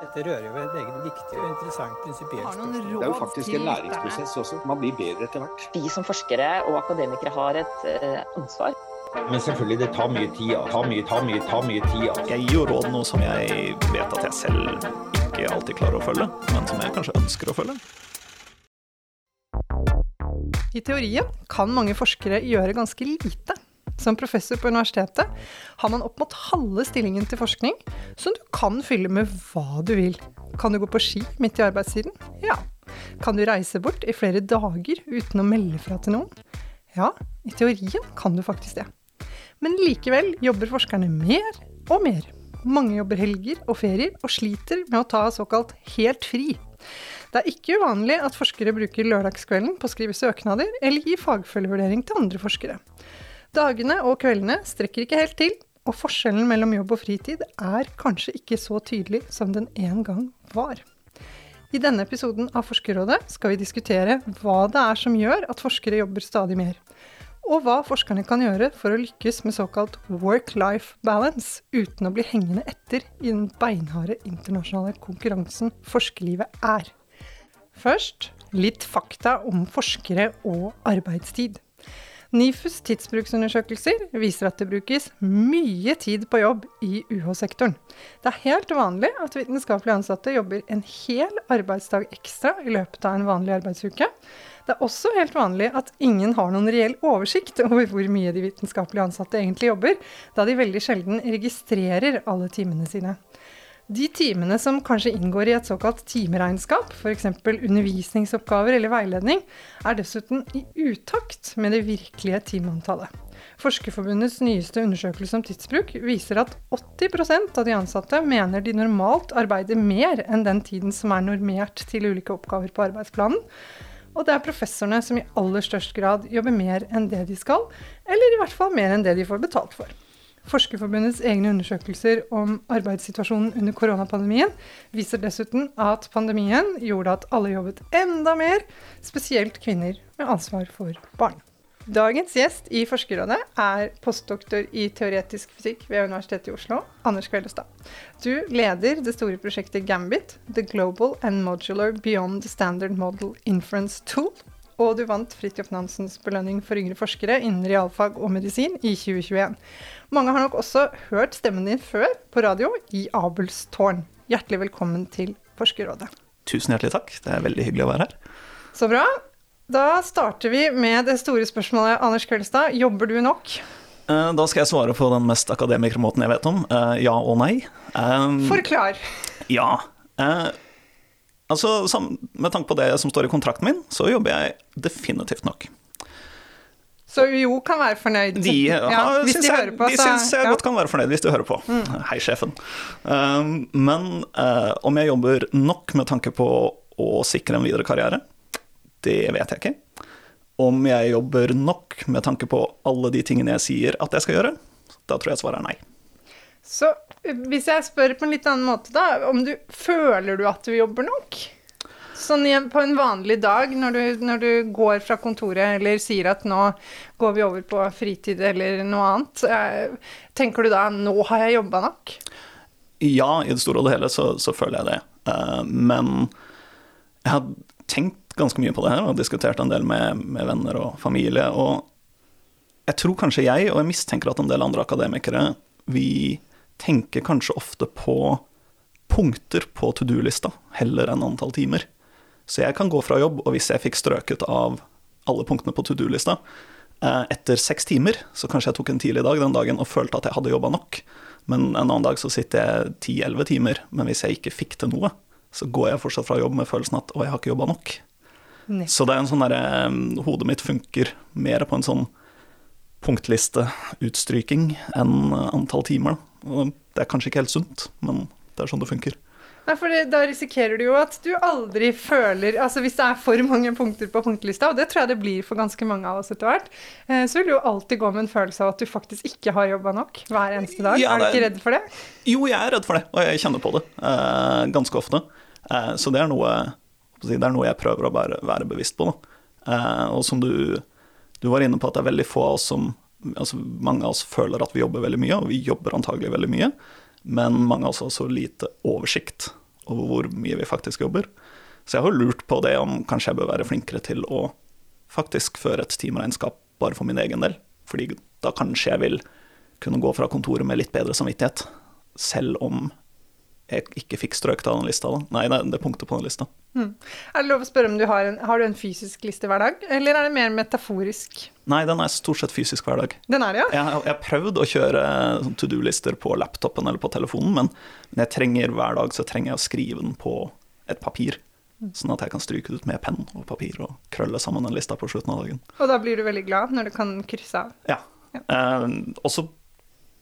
Dette rører jo ved et eget viktig og interessant prinsipielt spørsmål. Det er jo faktisk en læringsprosess også. Man blir bedre etter hvert. Vi som forskere og akademikere har et eh, ansvar. Men selvfølgelig, det tar mye tid. ja. Ta mye, ta mye, ta mye tid. ja. Jeg gir jo råd noe som jeg vet at jeg selv ikke alltid klarer å følge, men som jeg kanskje ønsker å følge. I teorien kan mange forskere gjøre ganske lite. Som professor på universitetet har man opp mot halve stillingen til forskning, som du kan fylle med hva du vil. Kan du gå på ski midt i arbeidstiden? Ja. Kan du reise bort i flere dager uten å melde fra til noen? Ja, i teorien kan du faktisk det. Men likevel jobber forskerne mer og mer. Mange jobber helger og ferier, og sliter med å ta såkalt helt fri. Det er ikke uvanlig at forskere bruker lørdagskvelden på å skrive søknader eller gi fagfølgevurdering til andre forskere. Dagene og kveldene strekker ikke helt til, og forskjellen mellom jobb og fritid er kanskje ikke så tydelig som den en gang var. I denne episoden av Forskerrådet skal vi diskutere hva det er som gjør at forskere jobber stadig mer, og hva forskerne kan gjøre for å lykkes med såkalt work-life balance uten å bli hengende etter i den beinharde internasjonale konkurransen forskerlivet er. Først litt fakta om forskere og arbeidstid. NIFUs tidsbruksundersøkelser viser at det brukes mye tid på jobb i UH-sektoren. Det er helt vanlig at vitenskapelig ansatte jobber en hel arbeidsdag ekstra i løpet av en vanlig arbeidsuke. Det er også helt vanlig at ingen har noen reell oversikt over hvor mye de vitenskapelig ansatte egentlig jobber, da de veldig sjelden registrerer alle timene sine. De timene som kanskje inngår i et såkalt timeregnskap, f.eks. undervisningsoppgaver eller veiledning, er dessuten i utakt med det virkelige timeantallet. Forskerforbundets nyeste undersøkelse om tidsbruk viser at 80% av de ansatte mener de normalt arbeider mer enn den tiden som er normert til ulike oppgaver på arbeidsplanen. Og det er professorene som i aller størst grad jobber mer enn det de skal, eller i hvert fall mer enn det de får betalt for. Forskerforbundets egne undersøkelser om arbeidssituasjonen under koronapandemien viser dessuten at pandemien gjorde at alle jobbet enda mer, spesielt kvinner med ansvar for barn. Dagens gjest i Forskerrådet er postdoktor i teoretisk fysikk ved Universitetet i Oslo, Anders Kveldestad. Du leder det store prosjektet Gambit, The Global and Modular Beyond the Standard Model Inference Tool, og du vant Fridtjof Nansens belønning for yngre forskere innen realfag og medisin i 2021. Mange har nok også hørt stemmen din før på radio i Abels tårn. Hjertelig velkommen til Forskerrådet. Tusen hjertelig takk, det er veldig hyggelig å være her. Så bra. Da starter vi med det store spørsmålet, Anders Kveldstad. Jobber du nok? Eh, Da skal jeg svare på den mest akademikermåten jeg vet om. Eh, Ja og nei. Eh, Forklar. Ja. Altså, Med tanke på det som står i kontrakten min, så jobber jeg definitivt nok. Så UiO kan være fornøyd. De, ja, hvis de jeg, hører på, de syns jeg ja. Mm. godt kan være fornøyd hvis de hører på. Hei, sjefen. Um, men uh, om jeg jobber nok med tanke på å sikre en videre karriere, det vet jeg ikke. Om jeg jobber nok med tanke på alle de tingene jeg sier at jeg skal gjøre, da tror jeg svaret er nei. Så hvis jeg spør på en litt annen måte, da. Om du føler du at du jobber nok? Sånn på en vanlig dag, når du, når du går fra kontoret eller sier at nå går vi over på fritid eller noe annet, eh, tenker du da nå har jeg jobba nok? Ja, i det store og det hele så, så føler jeg det. Eh, men jeg har tenkt ganske mye på det her og diskutert en del med, med venner og familie. Og jeg tror kanskje jeg, og jeg mistenker at en del andre akademikere, vi tenker kanskje ofte på punkter på to do-lista heller enn antall timer. Så jeg kan gå fra jobb, og hvis jeg fikk strøket av alle punktene på to do-lista eh, etter seks timer, så kanskje jeg tok en tidlig dag den dagen og følte at jeg hadde jobba nok. Men en annen dag så sitter jeg ti-elleve timer, men hvis jeg ikke fikk til noe, så går jeg fortsatt fra jobb med følelsen at å, jeg har ikke jobba nok. Nei. Så det er en sånn derre Hodet mitt funker mer på en sånn punktliste-utstryking enn antall timer. da. Det er kanskje ikke helt sunt, men det er sånn det funker. Nei, for det, Da risikerer du jo at du aldri føler Altså Hvis det er for mange punkter på punktlista, og det tror jeg det blir for ganske mange av oss etter hvert, eh, så vil du jo alltid gå med en følelse av at du faktisk ikke har jobba nok hver eneste dag. Ja, er du ikke redd for det? Jo, jeg er redd for det, og jeg kjenner på det eh, ganske ofte. Eh, så det er noe det er noe jeg prøver å være, være bevisst på. Eh, og som du, du var inne på, at det er veldig få av oss som altså Mange av oss føler at vi jobber veldig mye, og vi jobber antagelig veldig mye, men mange av oss har så lite oversikt over hvor mye vi faktisk jobber. Så jeg har lurt på det om kanskje jeg bør være flinkere til å faktisk føre et timeregnskap bare for min egen del. Fordi da kanskje jeg vil kunne gå fra kontoret med litt bedre samvittighet, selv om jeg ikke fikk strøket av den lista. Da. Nei, det, det punktet på den lista. Mm. Er det lov å spørre om du har en, har du en fysisk liste hver dag, eller er det mer metaforisk? Nei, den er stort sett fysisk hver dag. Den er det, ja? Jeg, har prøvd å kjøre sånn to do-lister på laptopen eller på telefonen, men, men jeg trenger hver dag så trenger jeg å skrive den på et papir. Sånn at jeg kan stryke det ut med penn og papir og krølle sammen den lista på slutten av dagen. Og da blir du veldig glad når du kan krysse av? Ja. Eh, også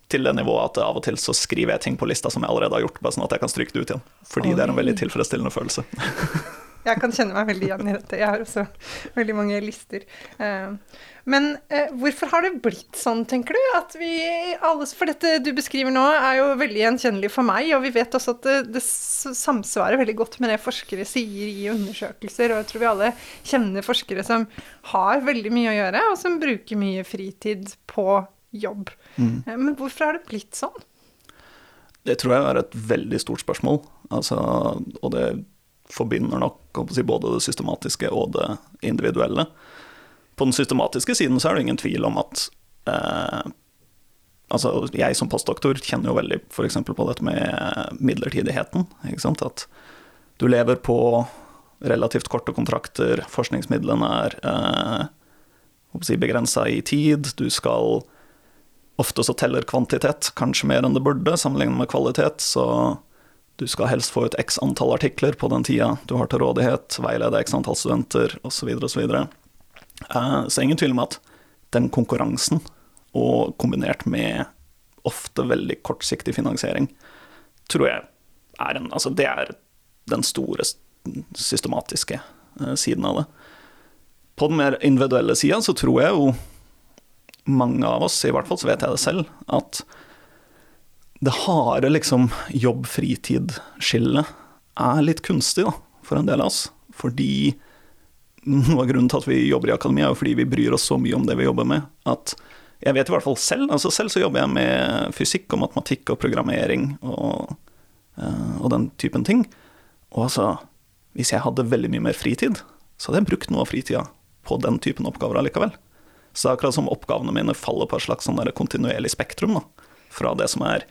til det nivået at av og til så skriver jeg ting på lista som jeg allerede har gjort, bare sånn at jeg kan stryke det ut igjen. Fordi Oi. det er en veldig tilfredsstillende følelse. Jeg kan kjenne meg veldig igjen i dette. Jeg har også veldig mange lister. Eh, Men eh, hvorfor har det blitt sånn, tenker du? At vi alle For dette du beskriver nå, er jo veldig gjenkjennelig for meg, og vi vet også at det, det samsvarer veldig godt med det forskere sier i undersøkelser, og jeg tror vi alle kjenner forskere som har veldig mye å gjøre, og som bruker mye fritid på jobb. Mm. Men hvorfor har det blitt sånn? Det tror jeg er et veldig stort spørsmål, altså, og det forbinder nok si, både det systematiske og det individuelle. På den systematiske siden så er det ingen tvil om at eh, altså Jeg som postdoktor kjenner jo veldig f.eks. på dette med midlertidigheten. Ikke sant? At du lever på relativt korte kontrakter, forskningsmidlene er eh, si, begrensa i tid, du skal Ofte så teller kvantitet kanskje mer enn det burde, sammenlignet med kvalitet. Så du skal helst få ut x antall artikler på den tida du har til rådighet, veilede x antall studenter osv. osv. Uh, så ingen tvil om at den konkurransen, og kombinert med ofte veldig kortsiktig finansiering, tror jeg er en Altså, det er den store systematiske eh, siden av det. På den mer individuelle sida så tror jeg jo mange av oss, i hvert fall så vet jeg det selv, at det harde liksom jobb-fritid-skillet er litt kunstig da, for en del av oss. Fordi noe av grunnen til at vi jobber i akademia, er jo fordi vi bryr oss så mye om det vi jobber med, at jeg vet i hvert fall selv, altså selv så jobber jeg med fysikk og matematikk og programmering og, eh, og den typen ting. Og altså, hvis jeg hadde veldig mye mer fritid, så hadde jeg brukt noe av fritida på den typen oppgaver allikevel. Så det er akkurat som oppgavene mine faller på et slags sånn kontinuerlig spektrum. Da. Fra det som er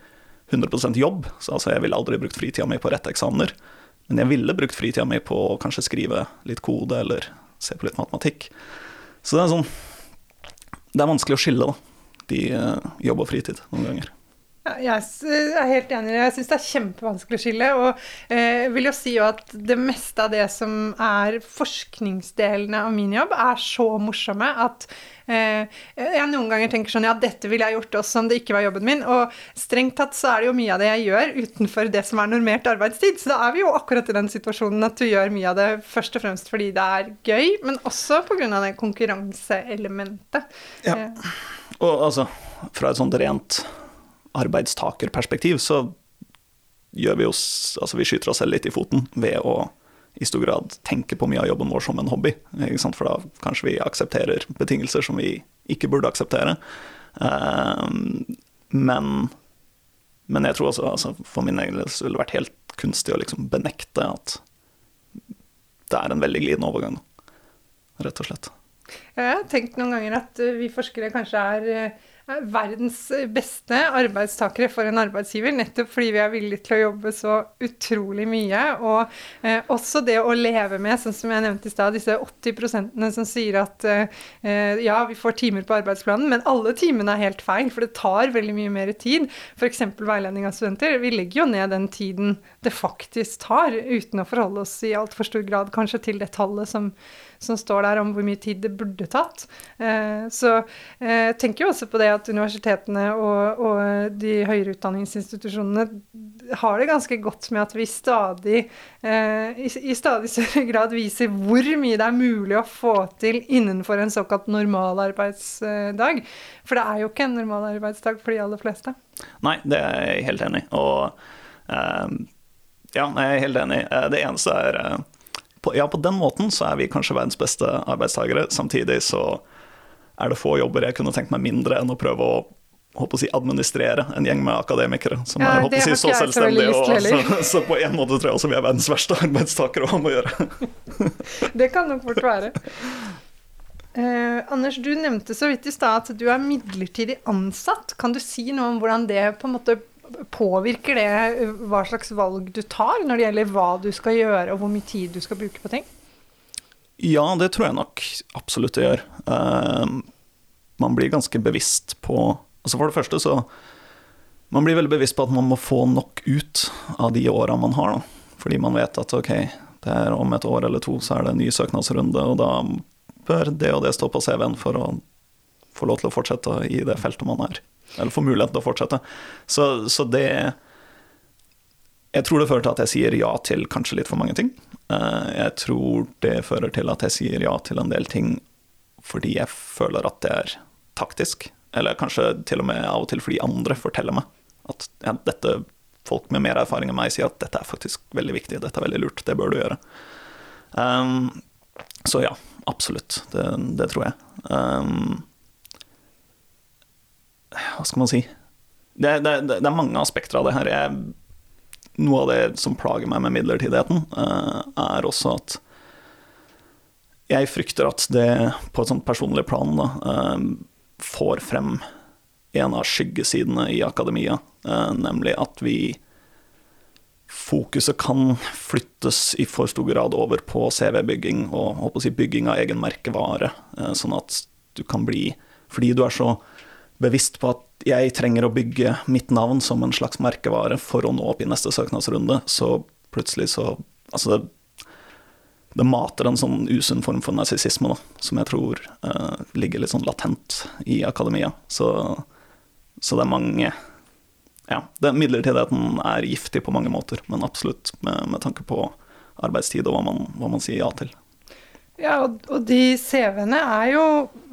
100% jobb, så altså jeg ville aldri brukt fritida mi på rette eksamener. Men jeg ville brukt fritida mi på å kanskje skrive litt kode eller se på litt matematikk. Så det er sånn Det er vanskelig å skille, da. De eh, jobb og fritid noen ganger. Jeg er helt enig. Jeg syns det er kjempevanskelig å skille. Og eh, vil jo si jo at det meste av det som er forskningsdelene av min jobb, er så morsomme at eh, jeg noen ganger tenker sånn Ja, dette ville jeg gjort også om det ikke var jobben min. Og strengt tatt så er det jo mye av det jeg gjør utenfor det som er normert arbeidstid. Så da er vi jo akkurat i den situasjonen at du gjør mye av det først og fremst fordi det er gøy, men også pga. det konkurranseelementet. Ja. Eh, Og altså, fra et sånt rent arbeidstakerperspektiv, så gjør vi oss Altså, vi skyter oss selv litt i foten ved å i stor grad tenke på mye av jobben vår som en hobby. For da kanskje vi aksepterer betingelser som vi ikke burde akseptere. Eh, men, men jeg tror også, altså, for min egen del ville det vært helt kunstig å liksom benekte at det er en veldig glidende overgang, rett og slett. Jeg har tenkt noen ganger at vi forskere kanskje er, eh, verdens beste arbeidstakere for en arbeidsgiver, nettopp fordi vi er villige til å jobbe så utrolig mye. Og eh, også det å leve med, sånn som jeg nevnte i stad, disse 80 som sier at eh, ja, vi får timer på arbeidsplanen, men alle timene er helt feil, for det tar veldig mye mer tid. F.eks. veiledning av studenter. Vi legger jo ned den tiden det faktisk tar, uten å forholde oss i altfor stor grad kanskje til det tallet som, som står der om hvor mye tid det burde tatt. Eh, så jeg tenker jo også på det at universitetene og, og de høyere utdanningsinstitusjonene har det ganske godt med at vi stadig, eh, i, stadig større grad viser hvor mye det er mulig å få til innenfor en såkalt normalarbeidsdag. For det er jo ikke en normalarbeidsdag for de aller fleste. Nei, det er jeg helt enig i. Og uh, ja, jeg er helt enig. Eh, Det eneste er eh, på, Ja, på den måten så er vi kanskje verdens beste arbeidstakere. Samtidig så er det få jobber jeg kunne tenkt meg mindre enn å prøve å håper å si, administrere en gjeng med akademikere som Ja, er håper å si, så selvstendige. Og, så, så på en måte tror jeg også vi er verdens verste arbeidstakere å ha med å gjøre. Det kan nok fort være. Eh, Anders, du nevnte så vidt i stad at du er midlertidig ansatt. Kan du si noe om hvordan det på en måte påvirker det eh, hva slags valg du tar når det gjelder hva du skal gjøre og hvor mye tid du skal bruke på ting? Ja, det tror jeg nok absolutt det gjør. Uh, man blir ganske bevisst på Altså For det første så Man blir veldig bevisst på at man må få nok ut av de åra man har. Da. Fordi man vet at ok, det er om et år eller to så er det en ny søknadsrunde, og da bør det og det stå på CV-en for å få lov til å fortsette i det feltet man er. Eller får mulighet til å fortsette. Så, så det Jeg tror det fører til at jeg sier ja til kanskje litt for mange ting. Eh, Jeg tror det fører til at jeg sier ja til en del ting fordi jeg føler at det er taktisk. Eller kanskje til og med av og til fordi andre forteller meg at ja, dette, folk med mer erfaring enn meg sier at dette er faktisk veldig viktig, dette er veldig lurt, det bør du gjøre. Um, så ja, absolutt. Det, det tror jeg. Um, hva skal man si? Det, det, det, det er mange aspekter av det her. Jeg, noe av det som plager meg med midlertidigheten, eh, er også at jeg frykter at det på et sånt personlig plan da, eh, får frem en av skyggesidene i akademia, eh, nemlig at vi Fokuset kan flyttes i for stor grad over på CV-bygging og si, bygging av egen merkevare, sånn at du kan bli Fordi du er så bevisst på at jeg trenger å bygge mitt navn som en slags merkevare for å nå opp i neste søknadsrunde, så plutselig så Altså, det, det mater en sånn usunn form for narsissisme, da, som jeg tror eh, ligger litt sånn latent i akademia. Så, så det er mange Ja, den midlertidigheten er giftig på mange måter, men absolutt med, med tanke på arbeidstid og hva man, hva man sier ja til. Ja, og, de CV-ene er jo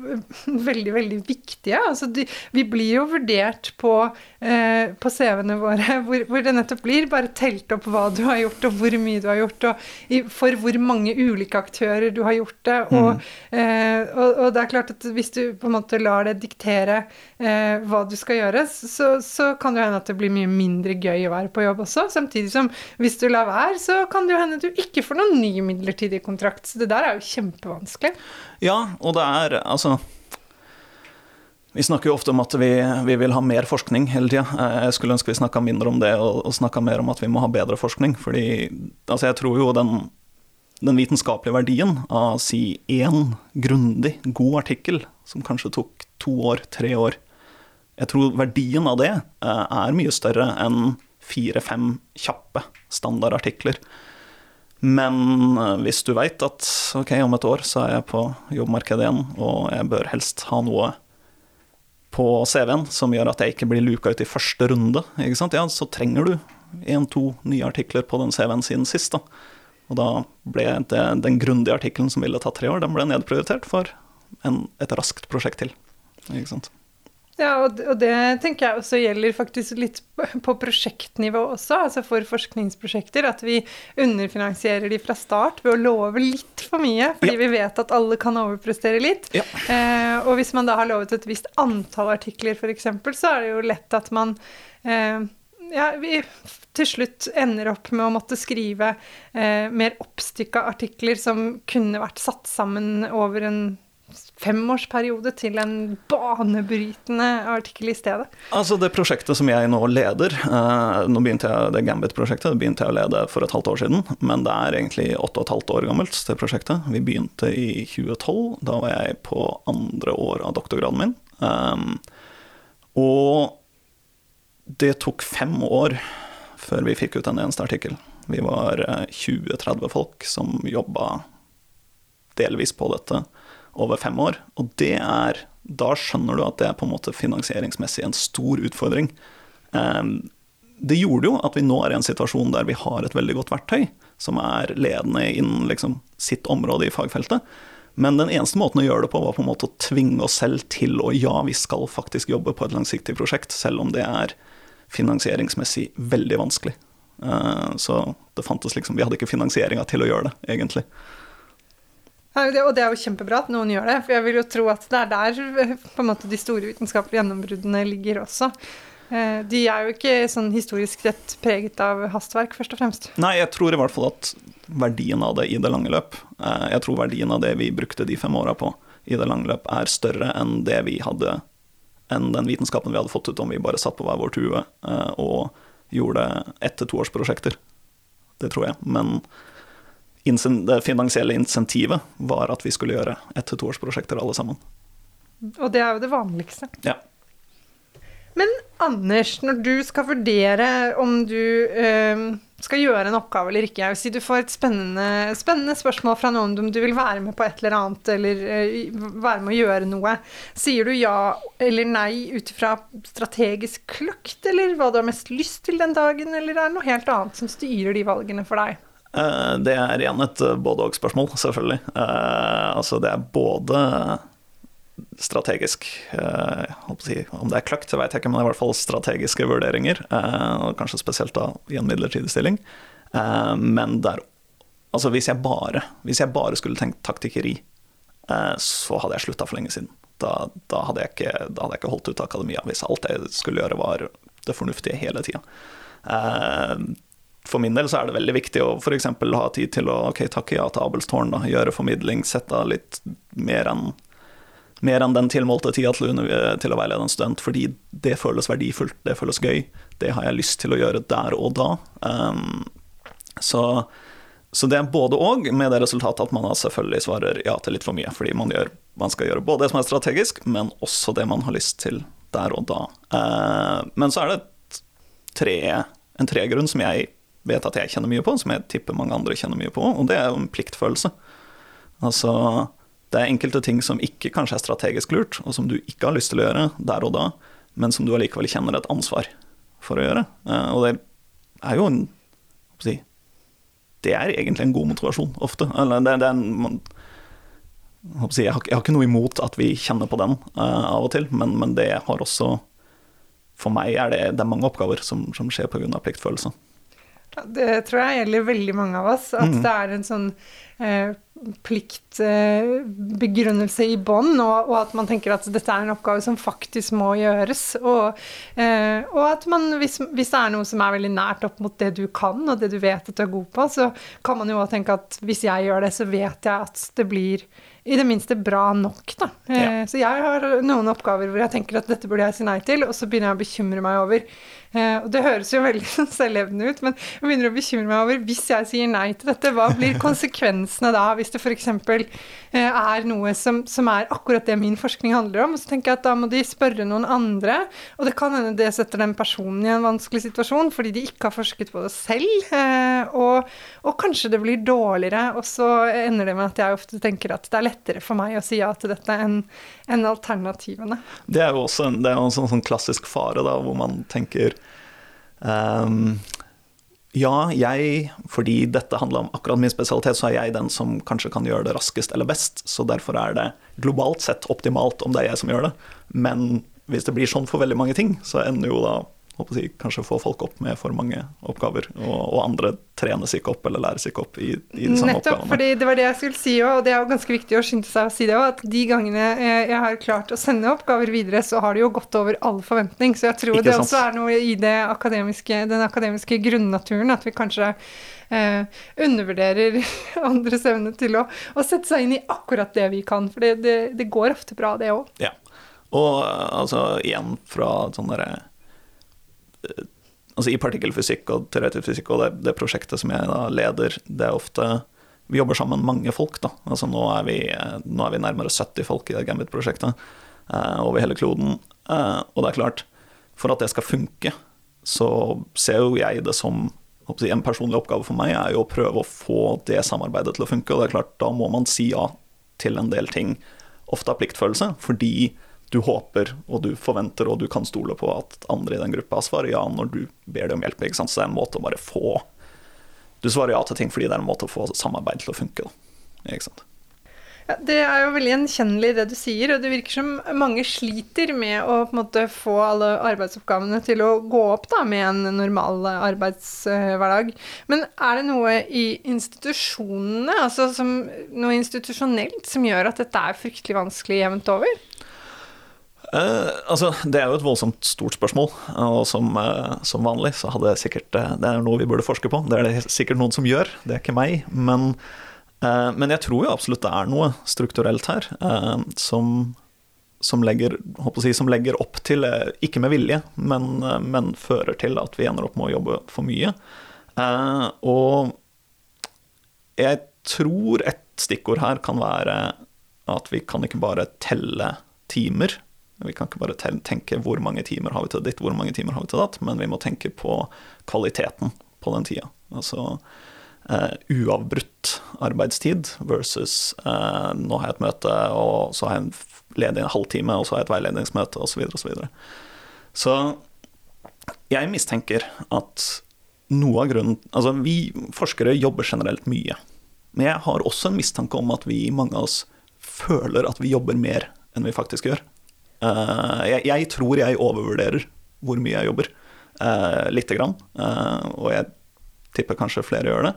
veldig, veldig viktige. Altså de, vi blir jo vurdert på, eh, på CV-ene våre hvor, hvor det nettopp blir bare telt opp hva du har gjort, og hvor mye du har gjort, og i, for hvor mange ulike aktører du har gjort det. Og, eh, og, og det er klart at hvis du på en måte lar det diktere eh, hva du skal gjøre, så, så kan det hende at det blir mye mindre gøy å være på jobb også. Samtidig som hvis du lar være, så kan det jo hende at du ikke får noen ny midlertidig kontrakt. Så det der er jo kjempevanskelig. Ja, og det er altså Vi snakker jo ofte om at vi, vi vil ha mer forskning hele tida. Jeg skulle ønske vi snakka mindre om det, og, og snakka mer om at vi må ha bedre forskning. Fordi altså jeg tror jo den, den vitenskapelige verdien av si én grundig, god artikkel, som kanskje tok to år, tre år Jeg tror verdien av det eh, er mye større enn fire-fem kjappe standardartikler. Men eh, hvis du veit at ok, om et år så er jeg på jobbmarkedet igjen, og jeg bør helst ha noe på CV-en som gjør at jeg ikke blir luka ut i første runde? Ja, så trenger du én-to nye artikler på den CV-en siden sist. Da. Og da ble det, den grundige artikkelen som ville tatt tre år, den ble nedprioritert for en, et raskt prosjekt til. Ikke sant? Ja, og, det tenker jeg også gjelder faktisk litt på prosjektnivå også, altså for forskningsprosjekter, at vi underfinansierer de fra start ved å love litt for mye, fordi Ja. vi vet at alle kan overprestere litt. Ja. Eh, og hvis man da har lovet et visst antall artikler, f.eks., så er det jo lett at man eh, ja, vi til slutt ender opp med å måtte skrive eh, mer oppstykka artikler som kunne vært satt sammen over en femårsperiode til en banebrytende artikkel i stedet. Altså Det prosjektet som jeg nå leder eh, Nå begynte jeg Det Gambit-prosjektet det begynte jeg å lede for et halvt år siden, men det er egentlig åtte og et halvt år gammelt, det prosjektet. Vi begynte i 2012. Da var jeg på andre år av doktorgraden min. Um, og det tok fem år før vi fikk ut en eneste artikkel. Vi var eh, 20-30 folk som jobba delvis på dette over fem år. Og det er Da skjønner du at det er på en måte finansieringsmessig en stor utfordring. Ehm, Det gjorde jo at vi nå er i en situasjon der vi har et veldig godt verktøy, som er ledende innen liksom sitt område i fagfeltet. Men den eneste måten å gjøre det på, var på en måte å tvinge oss selv til å ja, vi skal faktisk jobbe på et langsiktig prosjekt, selv om det er finansieringsmessig veldig vanskelig. Eh, Så det fantes liksom Vi hadde ikke finansieringa til å gjøre det, egentlig. Og det er jo kjempebra at noen gjør det, for jeg vil jo tro at det er der på en måte de store vitenskapelige gjennombruddene ligger også. Eh, De er jo ikke sånn historisk rett preget av hastverk, først og fremst. Nei, jeg tror i hvert fall at verdien av det i det lange løp eh, Jeg tror verdien av det vi brukte de fem åra på i det lange løp, er større enn det vi hadde enn den vitenskapen vi hadde fått ut om vi bare satt på hver vår tue eh, og gjorde ett- til toårsprosjekter. Det tror jeg. Men det finansielle insentivet var at vi skulle gjøre ett- til toårsprosjekter alle sammen. Og det er jo det vanligste. Ja. Men Anders, når du skal vurdere om du øh, skal gjøre en oppgave eller ikke, jeg vil si du får et spennende, spennende spørsmål fra noen om du vil være med på et eller annet, eller øh, være med å gjøre noe, sier du ja eller nei ut ifra strategisk kløkt, eller hva du har mest lyst til den dagen, eller er det noe helt annet som styrer de valgene for deg? Eh, Det er igjen et eh, både-og-spørsmål, selvfølgelig. Eh, altså det er både strategisk Om det er kløkt, det vet jeg ikke, men i hvert fall strategiske vurderinger. og Kanskje spesielt da i en midlertidig stilling. Men der Altså hvis jeg bare, hvis jeg bare skulle tenkt taktikkeri, så hadde jeg slutta for lenge siden. Da, da, hadde ikke, da hadde jeg ikke holdt ut akademia, hvis alt jeg skulle gjøre var det fornuftige hele tida. For min del så er det veldig viktig å f.eks. ha tid til å ok, takke ja til Abelstårn, da, gjøre formidling, sette av litt mer enn mer enn den tilmålte tida til, under- til å veilede en student, fordi det føles verdifullt, det føles gøy. Det har jeg lyst til å gjøre der og da. Um, så, så det er både og, med det resultatet at man selvfølgelig svarer ja til litt for mye. Fordi man, gjør, man skal gjøre både det som er strategisk, men også det man har lyst til der og da. Uh, men så er det et tre, en tregrunn som jeg vet at jeg kjenner mye på, som jeg tipper mange andre kjenner mye på, og det er jo en pliktfølelse. Altså, det er enkelte ting som ikke kanskje er strategisk lurt, og som du ikke har lyst til å gjøre der og da, men som du allikevel kjenner et ansvar for å gjøre. Eh, Og det er jo en si, Det er egentlig en god motivasjon, ofte. Eller det, det er en, man, jeg har ikke noe imot at vi kjenner på den eh, av og til, men, men det har også For meg er det, det er mange oppgaver som, som skjer pga. pliktfølelse. Det tror jeg gjelder veldig mange av oss, at det er en sånn eh, pliktbegrunnelse i bånn, og, og, at man tenker at dette er en oppgave som faktisk må gjøres. Og, eh, og at man, hvis, hvis, det er noe som er veldig nært opp mot det du kan, og det du vet at du er god på, så kan man jo også tenke at hvis jeg gjør det, så vet jeg at det blir i det minste bra nok, da. Eh, Ja. Så jeg har noen oppgaver hvor jeg tenker at dette burde jeg si nei til, og så begynner jeg å bekymre meg over eh, Og det høres jo veldig sånn selvlevende ut, men jeg begynner å bekymre meg over hvis jeg sier nei til dette, hva blir konsekvensene da, hvis det f.eks. Eh, er noe som, som er akkurat det min forskning handler om? Så tenker jeg at da må de spørre noen andre, og det kan hende det setter den personen i en vanskelig situasjon fordi de ikke har forsket på det selv, eh, og, og kanskje det blir dårligere, og så ender det med at jeg ofte tenker at det er lettere for meg å si ja til dette enn en alternativene. Det er jo også en, er en sånn, sånn klassisk fare, da, hvor man tenker ehm, Ja, jeg, fordi dette handler om akkurat min spesialitet, så er jeg den som kanskje kan gjøre det raskest eller best, så derfor er det globalt sett optimalt om det er jeg som gjør det. Men hvis det blir sånn for veldig mange ting, så ender jo da håper jeg, kanskje få folk opp med for mange oppgaver, og, og andre trenes ikke opp eller læres ikke opp i, i de samme Nettopp, oppgavene. fordi det var det jeg skulle si òg, og det er jo ganske viktig å skynde seg å si det òg, at de gangene jeg har klart å sende oppgaver videre, så har det jo gått over all forventning. Så jeg tror Ikke det sant? også er noe i akademiske, den akademiske grunnaturen, at vi kanskje eh, undervurderer andres evne til å, å sette seg inn i akkurat det vi kan. For det, det, det går ofte bra, det òg. Ja. Og eh, altså igjen fra sånn derre Altså i partikkelfysikk og teoretisk fysikk og det, det prosjektet som jeg da leder, det er ofte Vi jobber sammen mange folk, da. Altså nå er vi, nå er vi nærmere 70 folk i det Gambit-prosjektet eh, over hele kloden. Eh, og det er klart, for at det skal funke, så ser jo jeg det som en personlig oppgave for meg er jo å prøve å få det samarbeidet til å funke. Og det er klart, da må man si ja til en del ting, ofte av pliktfølelse, fordi du håper og du forventer og du kan stole på at andre i den gruppa svarer ja når du ber dem om hjelp. Så det er en måte å bare få Du svarer ja til ting fordi det er en måte å få samarbeid til å funke. Ja, det er jo veldig gjenkjennelig det du sier, og det virker som mange sliter med å måte få alle arbeidsoppgavene til å gå opp da, med en normal arbeidshverdag. Men er det noe i institusjonene, altså som, noe institusjonelt, som gjør at dette er fryktelig vanskelig jevnt over? Eh, altså, Det er jo et voldsomt stort spørsmål, og som, uh, som vanlig så hadde jeg sikkert uh, Det er noe vi burde forske på, det er det sikkert noen som gjør, det er ikke meg. Men men jeg tror jo absolutt det er noe strukturelt her som, som, legger, si, som legger, opp til, ikke med vilje, men, men, fører til at vi ender opp med å jobbe for mye. Og jeg tror et stikkord her kan være at vi kan ikke bare telle timer. Vi kan ikke bare tenke hvor mange timer har vi til ditt, hvor mange timer har vi til datt, men vi må tenke på kvaliteten på den tida. Altså uh, uavbrutt arbeidstid versus uh, nå har jeg et møte, og så har jeg en ledig en halvtime, og så har jeg et veiledningsmøte, osv. Så, videre, så, så jeg mistenker at noe av grunnen Altså, vi forskere jobber generelt mye. Men jeg har også en mistanke om at vi, mange av oss, føler at vi jobber mer enn vi faktisk gjør. Uh, jeg, jeg, tror jeg overvurderer hvor mye jeg jobber, uh, lite grann. Uh, og jeg tipper kanskje flere gjør det.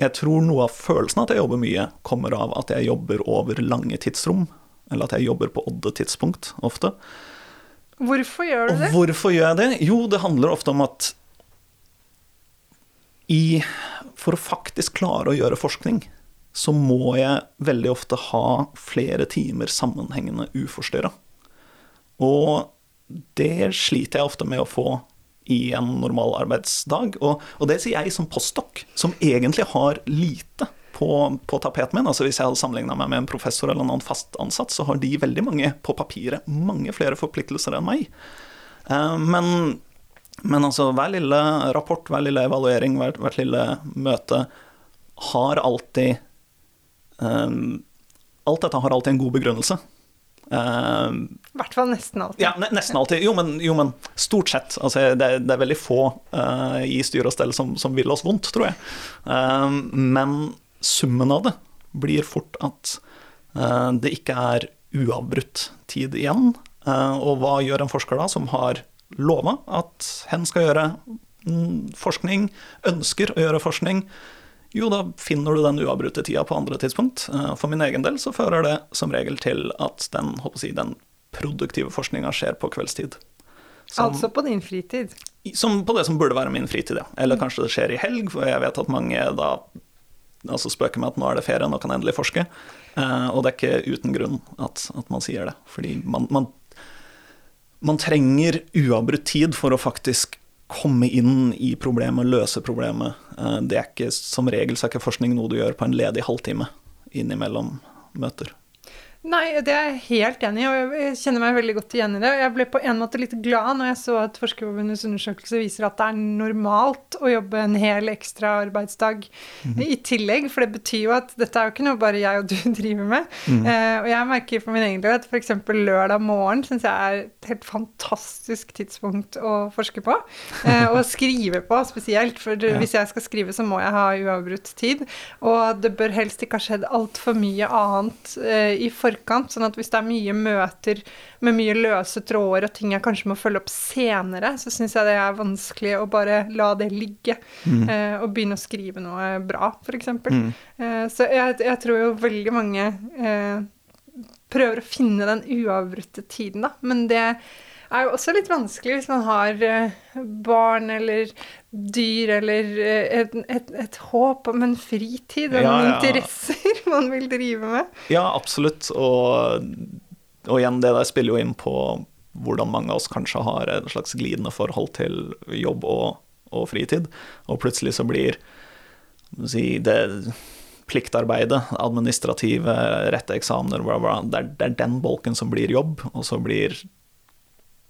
Jeg tror noe av følelsen av at jeg jobber mye, kommer av at jeg jobber over lange tidsrom. Eller at jeg jobber på odde tidspunkt ofte. Hvorfor gjør du det? Og hvorfor gjør jeg det? Jo, det handler ofte om at i, For å faktisk klare å gjøre forskning, så må jeg veldig ofte ha flere timer sammenhengende uforstyrra. Og det sliter jeg ofte med å få i en normal arbeidsdag. Og, og det sier jeg som postdok, som egentlig har lite på, på tapeten min. Altså Hvis jeg hadde sammenligna meg med en professor eller en annen fast ansatt, så har de veldig mange på papiret mange flere forpliktelser enn meg. Uh, men, men, altså, hver lille rapport, hver lille evaluering, hvert, hvert lille møte har alltid um, Alt dette har alltid en god begrunnelse. I hvert fall nesten alltid. Ja, nesten alltid. Jo, men, jo, men stort sett. Altså, det, det, er veldig få uh, i styre og stell som, som, vil oss vondt, tror jeg. Uh, men summen av det blir fort at uh, det ikke er uavbrutt tid igjen. og hva gjør en forsker da, som har lova at hen skal gjøre mm, forskning, ønsker å gjøre forskning? Jo, da finner du den uavbrutte tida på andre tidspunkt. Eh, for min egen del så fører det som regel til at den, si, den produktive forskninga skjer på kveldstid. Som, altså på din fritid? Som på det som burde være min fritid, ja. Eller mm. kanskje det skjer i helg, for jeg vet at mange da altså spøker med at nå er det ferie, nå kan jeg endelig forske. Eh, og det er ikke uten grunn at, at man sier det. Fordi man, man, man trenger uavbrutt tid for å faktisk komme inn i problemet, løse problemet. Eh, det er ikke, Som regel så er ikke forskning noe du gjør på en ledig halvtime innimellom møter. Nei, det er jeg helt enig i, og jeg kjenner meg veldig godt igjen i det. Jeg ble på en måte litt glad når jeg så at Forskerforbundets undersøkelse viser at det er normalt å jobbe en hel ekstra arbeidsdag mm -hmm. i tillegg, for det betyr jo at dette er jo ikke noe bare jeg og du driver med. Mm. Eh, og jeg merker for min egen del at f.eks. lørdag morgen syns jeg er et helt fantastisk tidspunkt å forske på. eh, og skrive på spesielt, for ja. hvis jeg skal skrive, så må jeg ha uavbrutt tid. Og det bør helst ikke ha skjedd altfor mye annet eh, i forhold forkant. Sånn at hvis det er mye møter med mye løse tråder og ting jeg kanskje må følge opp senere, så syns jeg det er vanskelig å bare la det ligge mm. eh, og begynne å skrive noe bra, f.eks. Mm. Eh, så jeg, jeg, tror jo veldig mange eh, prøver å finne den uavbrutte tiden, da. Men det er jo også litt vanskelig hvis man har eh, barn eller dyr eller eh, et, et, et håp om en fritid og ja, noen ja. interesser man vil drive med. Ja, absolutt. Og, og, igjen, det der spiller jo inn på hvordan mange av oss kanskje har et slags glidende forhold til jobb og, og fritid. Og plutselig så blir si, det pliktarbeidet, administrative, rette eksamener, bla, bla, det, er, det er den bolken som blir jobb, og så blir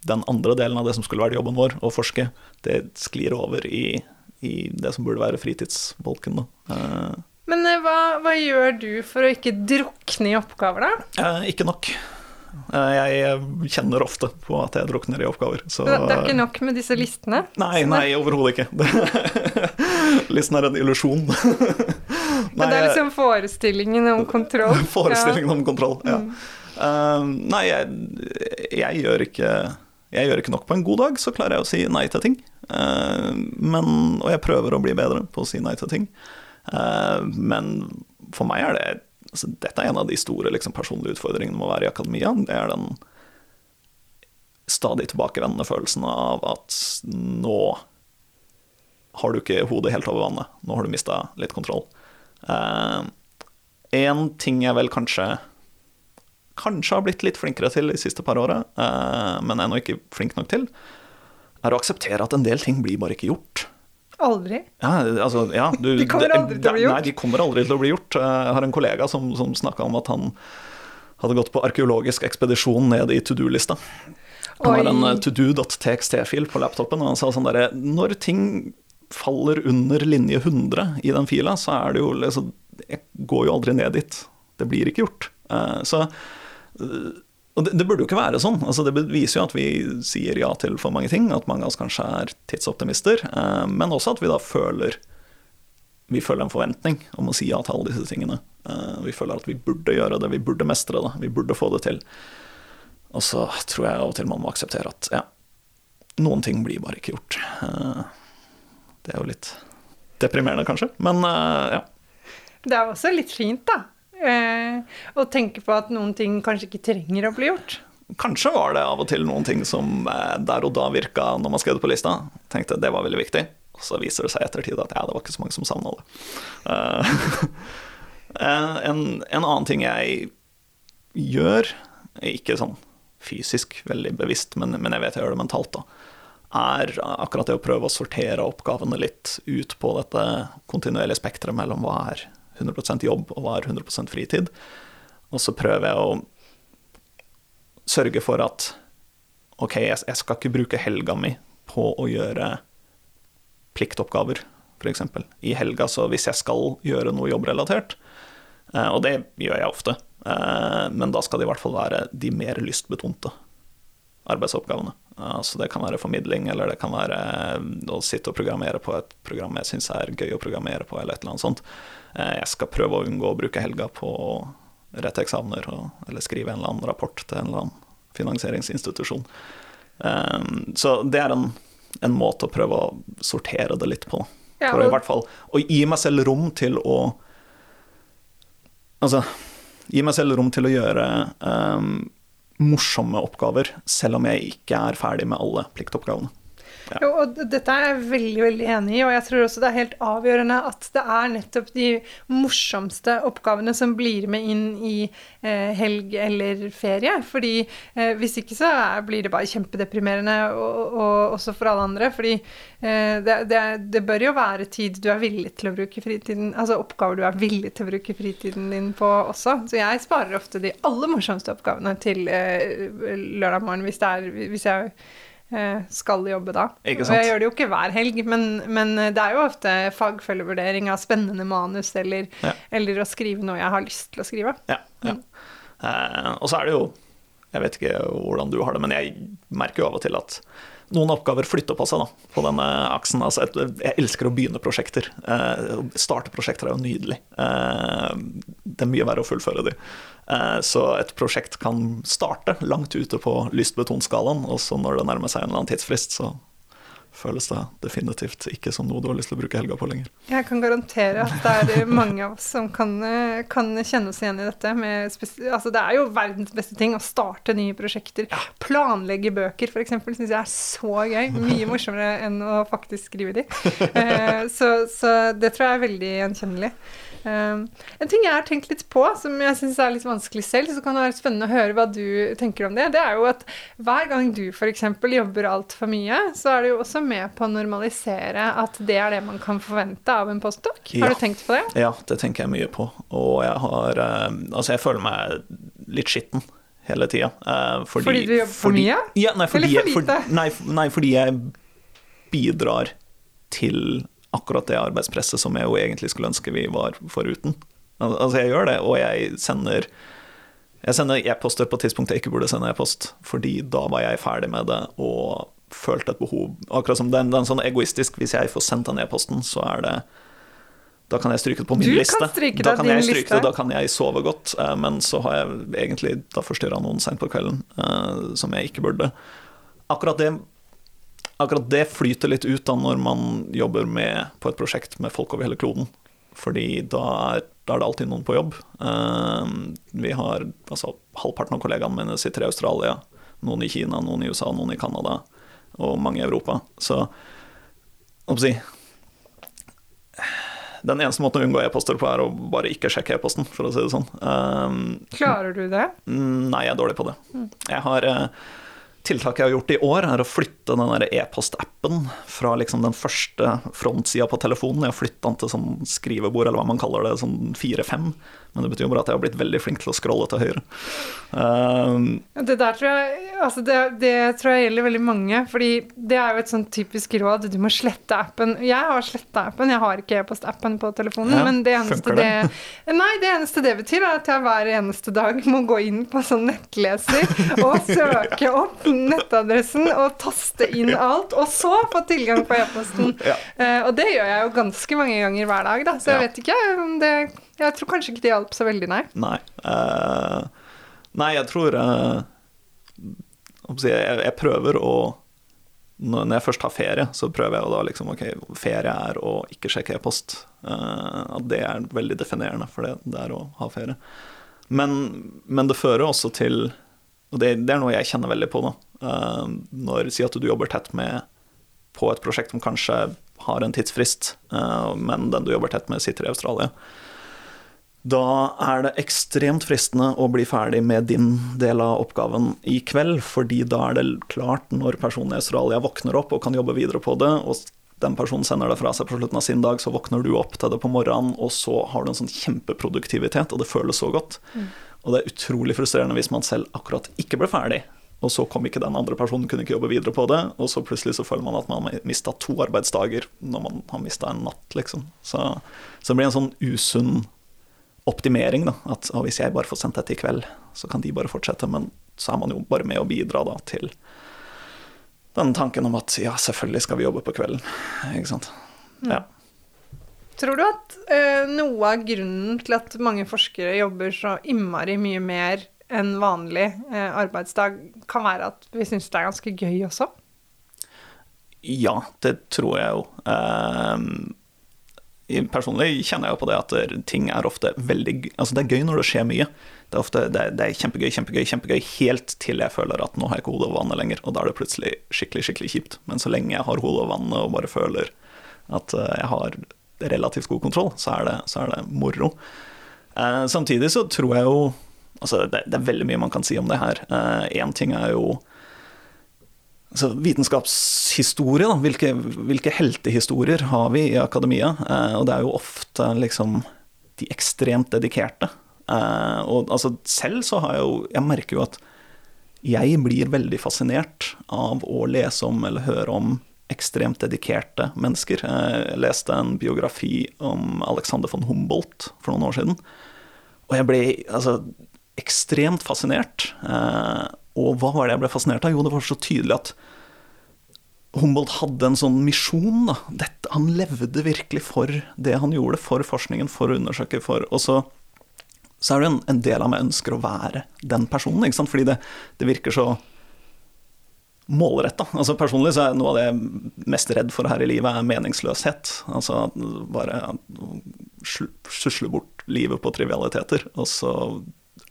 den andre delen av det som skulle vært jobben vår, å forske, det sklir over i, i det som burde være fritidsbolken. Da. Men uh, hva, hva, gjør du for å ikke drukne i oppgaver, da? Eh, ikke nok. Jeg kjenner ofte på at jeg drukner i oppgaver. Så... Det er ikke nok med disse listene? Nei, nei overhodet ikke. Listen er en illusjon. Men det er liksom forestillingen om kontroll. Forestillingen om kontroll, ja. Eh, nei, jeg, jeg, gjør ikke, jeg gjør ikke nok på en god dag, så klarer jeg å si nei til ting. Eh, men, og jeg prøver å bli bedre på å si nei til ting. Eh, men for meg er det altså, Dette er en av de store liksom, personlige utfordringene med å være i akademia. Det er den stadig tilbakevendende følelsen av at nå har du ikke hodet helt over vannet. Nå har du mista litt kontroll. Én en ting jeg vel kanskje kanskje har blitt litt flinkere til de siste par åra, eh, men ennå ikke flink nok til, er å akseptere at en del ting blir bare ikke gjort. Aldri. Ja, altså, ja, du, De kommer aldri til å bli gjort. Nei, de kommer aldri til å bli gjort. Eh, Jeg har en kollega som, som snakka om at han hadde gått på arkeologisk ekspedisjon ned i to do-lista. Han har en eh, to-do.txt-fil på laptopen, og han sa sånn derre Når ting faller under linje 100 i den fila, så er det jo liksom Jeg går jo aldri ned dit. Det blir ikke gjort. Så og det, det burde jo ikke være sånn. Altså, det viser jo at vi sier ja til for mange ting, at mange av oss kanskje er tidsoptimister, eh, men også at vi da føler vi føler en forventning om å si ja til alle disse tingene. Eh, vi føler at vi burde gjøre det, vi burde mestre det, vi burde få det til. Og så tror jeg av og til man må akseptere at ja, noen ting blir bare ikke gjort. Eh, det er jo litt deprimerende, kanskje, men eh, ja. Det er også litt fint, da. Eh, å tenke på at noen ting kanskje ikke trenger å bli gjort. Kanskje var det av og til noen ting som eh, der og da virka når man skrev det på lista. Tenkte det var veldig viktig. Og så viser det seg i ettertid at ja, det var ikke så mange som savna det. Eh, en, en annen ting jeg gjør, ikke sånn fysisk veldig bevisst, men, men jeg vet jeg gjør det mentalt, da, er akkurat det å prøve å sortere oppgavene litt ut på dette kontinuerlige spekteret mellom hva er 100% jobb og hva er 100% fritid. Og så prøver jeg å sørge for at ok, jeg skal ikke bruke helga mi på å gjøre pliktoppgaver, f.eks. I helga, så hvis jeg skal gjøre noe jobbrelatert, eh, og det gjør jeg ofte, eh, men da skal det i hvert fall være de mer lystbetonte arbeidsoppgavene. Så det kan være formidling, eller det kan være eh, å sitte og programmere på et program jeg syns er gøy å programmere på, eller et eller annet sånt. Eh, Jeg skal prøve å unngå å bruke helga på å rette eksamener, eller skrive en eller annen rapport til en eller annen finansieringsinstitusjon. Eh, Så det er en, en måte å prøve å sortere det litt på. For å i hvert fall å gi meg selv rom til å Altså, gi meg selv rom til å gjøre eh, morsomme oppgaver, selv om jeg ikke er ferdig med alle pliktoppgavene. Jo, og dette er jeg veldig veldig enig i, og jeg tror også det er helt avgjørende at det er nettopp de morsomste oppgavene som blir med inn i eh, helg eller ferie. Fordi eh, hvis ikke så blir det bare kjempedeprimerende, og, og også for alle andre. Fordi eh, det, det, det bør jo være tid du er villig til å bruke fritiden Altså oppgaver du er villig til å bruke fritiden din på også. Så jeg sparer ofte de aller morsomste oppgavene til eh, lørdag morgen hvis, det er, hvis jeg skal jobbe da. Ikke Og jeg gjør det jo ikke hver helg, men, men det er jo ofte fagfølgevurdering av spennende manus, eller, Ja. eller å skrive noe jeg har lyst til å skrive. Ja, ja. Eh, og så er det jo Jeg vet ikke hvordan du har det, men jeg merker jo av og til at noen oppgaver flytter på seg da, på denne aksen. Altså, jeg, elsker å begynne prosjekter. Eh, å starte prosjekter er jo nydelig. Eh, det er mye verre å fullføre de. Eh, så et prosjekt kan starte langt ute på lystbetonskalaen, og så når det nærmer seg en eller annen tidsfrist, så føles det definitivt ikke som noe du har lyst til å bruke helga på lenger. Jeg kan garantere at det er mange av oss som kan, kan kjenne oss igjen i dette. Med altså det er jo verdens beste ting å starte nye prosjekter. Planlegge bøker, f.eks., syns jeg er så gøy. Mye morsommere enn å faktisk skrive de. Eh, Så, så det tror jeg er veldig gjenkjennelig. Um, en ting jeg har tenkt litt på, som jeg syns er litt vanskelig selv, så kan det være spennende å høre hva du tenker om det, det er jo at hver gang du f.eks. jobber altfor mye, så er du jo også med på å normalisere at det er det man kan forvente av en postdoc. Ja. Har du tenkt på det? Ja, det tenker jeg mye på. Og jeg har eh, Altså, jeg føler meg litt skitten hele tida. Eh, fordi, Fordi du jobber for mye? Ja, nei, fordi, Eller for lite? For, nei, nei, fordi jeg bidrar til akkurat det arbeidspresset som jeg jo egentlig skulle ønske vi var foruten. Al- Altså, jeg gjør det, og jeg sender jeg sender e-poster på et tidspunkt jeg ikke burde sende e-post, fordi da var jeg ferdig med det og følte et behov. Akkurat som det er en- det er en sånn egoistisk Hvis jeg får sendt den e-posten, så er det da kan jeg stryke det på min liste. da kan jeg stryke liste. det, da kan jeg sove godt. eh, Men så har jeg egentlig da forstyrra noen seint på kvelden, eh, som jeg ikke burde. Akkurat det, akkurat det flyter litt ut da når man jobber med, på et prosjekt med folk over hele kloden. Fordi da er, da er det alltid noen på jobb. Uh, Vi har altså Halvparten av kollegaene mine sitter i Australia, noen i Kina, noen i USA, noen i Canada og mange i Europa. Så hva skal jeg si Den eneste måten å unngå e-poster på, er å bare ikke sjekke e-posten, for å si det sånn. Um, Klarer du det? Mm, Nei, jeg er dårlig på det. Jeg har, eh, tiltaket jeg har gjort i år, er å flytte den e-postappen fra liksom den første frontsida på telefonen. Jeg har flytta den til sånn skrivebord, eller hva man kaller det, sånn fire-fem. Men det betyr jo bare at jeg har blitt veldig flink til å scrolle til høyre. Uh, Det der tror jeg, altså det, det tror jeg gjelder veldig mange, fordi det er jo et sånn typisk råd. Du må slette appen. Jeg har sletta appen, jeg har ikke e-postappen på telefonen. Ja, men det eneste det? det? Nei, det eneste det betyr, er at jeg hver eneste dag må gå inn på sånn nettleser og søke opp nettadressen og taste inn alt, og så få tilgang på e-posten. Ja. Uh, og det gjør jeg jo ganske mange ganger hver dag, da, så jeg Ja. vet ikke om det Jeg tror kanskje ikke det hjalp så veldig, nei. Nei. uh, nei, jeg tror uh, jeg, jeg, prøver å når jeg først har ferie, så prøver jeg å da liksom Ok, ferie er å ikke sjekke e-post. Eh, at det er veldig definerende for det det er å ha ferie. Men, men det fører også til Og det, det er noe jeg kjenner veldig på, da. Eh, når Si at du jobber tett med på et prosjekt som kanskje har en tidsfrist, eh, men den du jobber tett med, sitter i Australia. Da er det ekstremt fristende å bli ferdig med din del av oppgaven i kveld, fordi da er det klart når personen i Australia våkner opp og kan jobbe videre på det, og den personen sender det fra seg på slutten av sin dag, så våkner du opp til det på morgenen, og så har du en sånn kjempeproduktivitet, og det føles så godt. Og det er utrolig frustrerende hvis man selv akkurat ikke ble ferdig, og så kom ikke den andre personen, kunne ikke jobbe videre på det, og så plutselig så føler man at man har mista to arbeidsdager når man har mista en natt, liksom. Så, så det blir en sånn usunn optimering, da. At å, hvis jeg bare får sendt dette i kveld, så kan de bare fortsette. Men så er man jo bare med å bidra da til den tanken om at ja, selvfølgelig skal vi jobbe på kvelden. Ikke sant. Ja. Tror du at uh, noe av grunnen til at mange forskere jobber så innmari mye mer enn vanlig uh, arbeidsdag, kan være at vi syns det er ganske gøy også? Ja, det tror jeg jo. Uh, personlig kjenner jeg jo på det at ting er ofte veldig Altså, det er gøy når det skjer mye. Det er, ofte, det det er kjempegøy, kjempegøy, kjempegøy, helt til jeg føler at nå har jeg ikke hodet over vannet lenger, og da er det plutselig skikkelig, skikkelig kjipt. Men så lenge jeg har hodet over vannet og bare føler at eh, jeg har relativt god kontroll, så er det, så er det moro. Eh, samtidig så tror jeg jo Altså, det, det er veldig mye man kan si om det her. Én ting er jo altså, vitenskapshistorie, da. Hvilke, hvilke heltehistorier har vi i akademia? Eh, og det er jo ofte liksom de ekstremt dedikerte. Eh, og altså, selv så har jeg jo Jeg merker jo at jeg blir veldig fascinert av å lese om eller høre om ekstremt dedikerte mennesker. Jeg leste en biografi om Alexander von Humboldt for noen år siden. Og jeg ble altså, ekstremt fascinert. Eh, og hva var det jeg ble fascinert av? Jo, det var så tydelig at Humboldt hadde en sånn misjon. Da. Dette, han levde virkelig for det han gjorde, for forskningen, for å undersøke, for Og så, så er det en, en del av meg ønsker å være den personen, ikke sant? fordi det, det virker så målretta. Altså personlig så er noe av det jeg er mest redd for her i livet, er meningsløshet. Altså bare sl- susle bort livet på trivialiteter, og så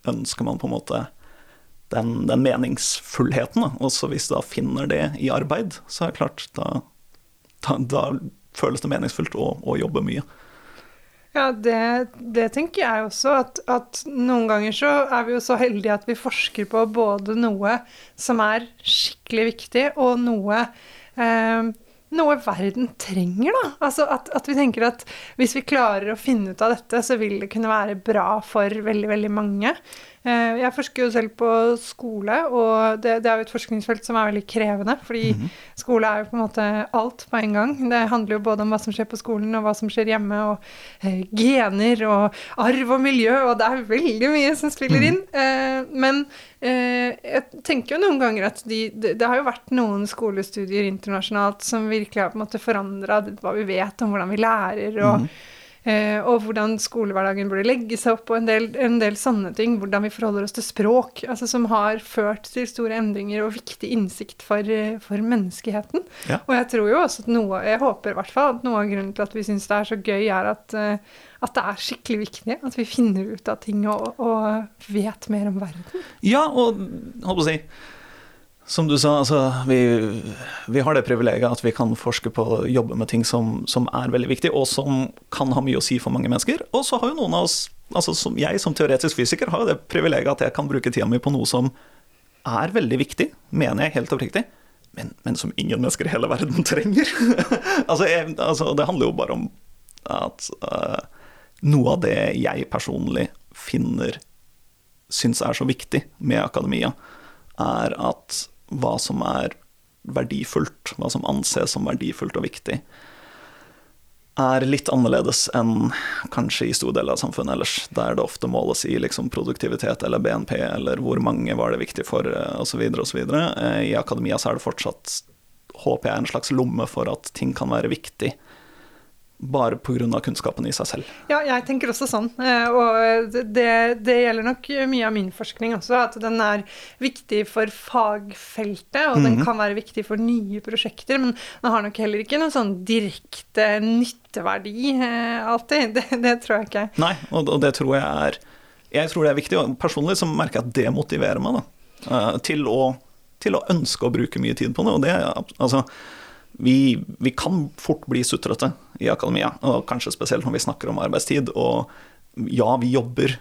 ønsker man på en måte den, den meningsfullheten. Og så hvis du da finner det i arbeid, så er det klart, da, da, da føles det meningsfullt å, å jobbe mye. Ja, det, det tenker jeg også. At, at noen ganger så er vi jo så heldige at vi forsker på både noe som er skikkelig viktig, og noe eh, noe verden trenger, da. Altså at, at vi tenker at hvis vi klarer å finne ut av dette, så vil det kunne være bra for veldig, veldig mange. Eh, Jeg forsker jo selv på skole, og det, det er jo et forskningsfelt som er veldig krevende. Fordi skole er jo på en måte alt på en gang. Det handler jo både om hva som skjer på skolen, og hva som skjer hjemme, og eh, gener og arv og miljø, og det er veldig mye som spiller inn. Eh, men eh, jeg tenker jo noen ganger at de, det, det har jo vært noen skolestudier internasjonalt som virkelig har på en måte forandra hva vi vet om hvordan vi lærer, og Eh, og hvordan skolehverdagen burde legge seg opp, og en del, en del sånne ting. Hvordan vi forholder oss til språk, altså som har ført til store endringer og viktig innsikt for, eh, for menneskeheten. Ja. Og jeg tror jo også at noe, jeg håper i hvert fall at noe av grunnen til at vi syns det er så gøy, er at, eh, at det er skikkelig viktig. At vi finner ut av ting og, og vet mer om verden. Ja, og holdt på å si Som du sa, altså, vi, vi har det privilegiet at vi kan forske på å jobbe med ting som, som er veldig viktig, og som kan ha mye å si for mange mennesker. Og så har jo noen av oss, altså som jeg som teoretisk fysiker, har jo det privilegiet at jeg kan bruke tida mi på noe som er veldig viktig, mener jeg helt oppriktig, men, men som ingen mennesker i hele verden trenger. altså, jeg, altså, det handler jo bare om at uh, noe av det jeg personlig finner syns er så viktig med akademia, er at hva som er verdifullt, hva som anses som verdifullt og viktig, er litt annerledes enn kanskje i store deler av samfunnet ellers, der det ofte måles i liksom produktivitet eller BNP, eller hvor mange var det viktig for, osv. osv. I akademia så er det fortsatt, håper jeg, en slags lomme for at ting kan være viktig bare pga. kunnskapen i seg selv. Ja, jeg tenker også sånn. Eh, Og det, det gjelder nok mye av min forskning også, at den er viktig for fagfeltet, og den kan være viktig for nye prosjekter, men den har nok heller ikke noen sånn direkte nytteverdi eh, alltid. Det, det tror jeg ikke. Nei, og, det tror jeg er Jeg tror det er viktig, og personlig så merker jeg at det motiverer meg da, eh, til å, til å ønske å bruke mye tid på det. Og det altså vi, vi, kan fort bli sutrete i akademia, og kanskje spesielt når vi snakker om arbeidstid. Og ja, vi jobber,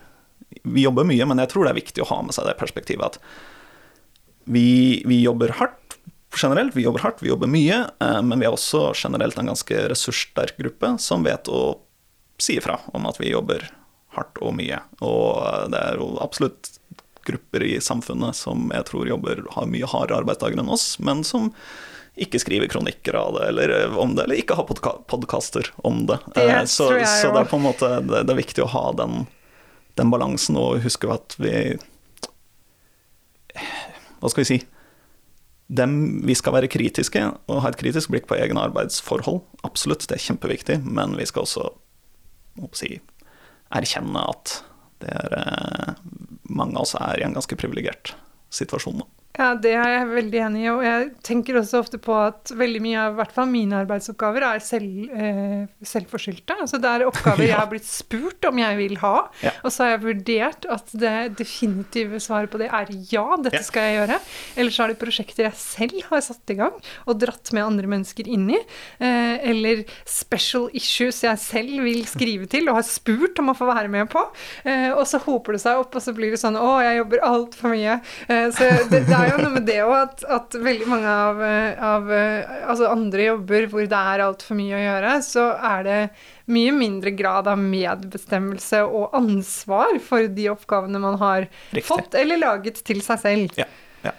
vi jobber mye, men jeg tror det er viktig å ha med seg det perspektivet at vi, vi jobber hardt generelt, vi jobber hardt, vi jobber mye, men vi er også generelt en ganske ressurssterk gruppe som vet å si ifra om at vi jobber hardt og mye. Og det er jo absolutt grupper i samfunnet som jeg tror jobber, har mye hardere arbeidsdager enn oss, men som ikke skrive kronikker av det, eller om det, eller ikke ha podka podkaster om det. Det så, så det er på en måte det, det er viktig å ha den, den balansen og huske at vi Hva skal vi si? Dem, vi skal være kritiske og ha et kritisk blikk på egne arbeidsforhold. Absolutt, det er kjempeviktig, men vi skal også si, erkjenne at det er, eh, mange av oss er i en ganske privilegert situasjon. Da. Ja, det er jeg veldig enig i. Og jeg tenker også ofte på at veldig mye av hvert fall mine arbeidsoppgaver er selv, eh, selvforskyldte. Altså det er oppgaver jeg har blitt spurt om jeg vil ha, Ja. og så har jeg vurdert at det definitive svaret på det er ja, dette Ja. skal jeg gjøre. Eller så er det prosjekter jeg selv har satt i gang og dratt med andre mennesker inn i. Eh, eller special issues jeg selv vil skrive til og har spurt om å få være med på. Eh, og så hoper det seg opp, og så blir det sånn å, jeg jobber altfor mye. Eh, så det, det er jo noe med det òg at, at veldig mange av, av altså andre jobber hvor det er altfor mye å gjøre, så er det mye mindre grad av medbestemmelse og ansvar for de oppgavene man har Riktig. fått eller laget til seg selv. Ja, ja.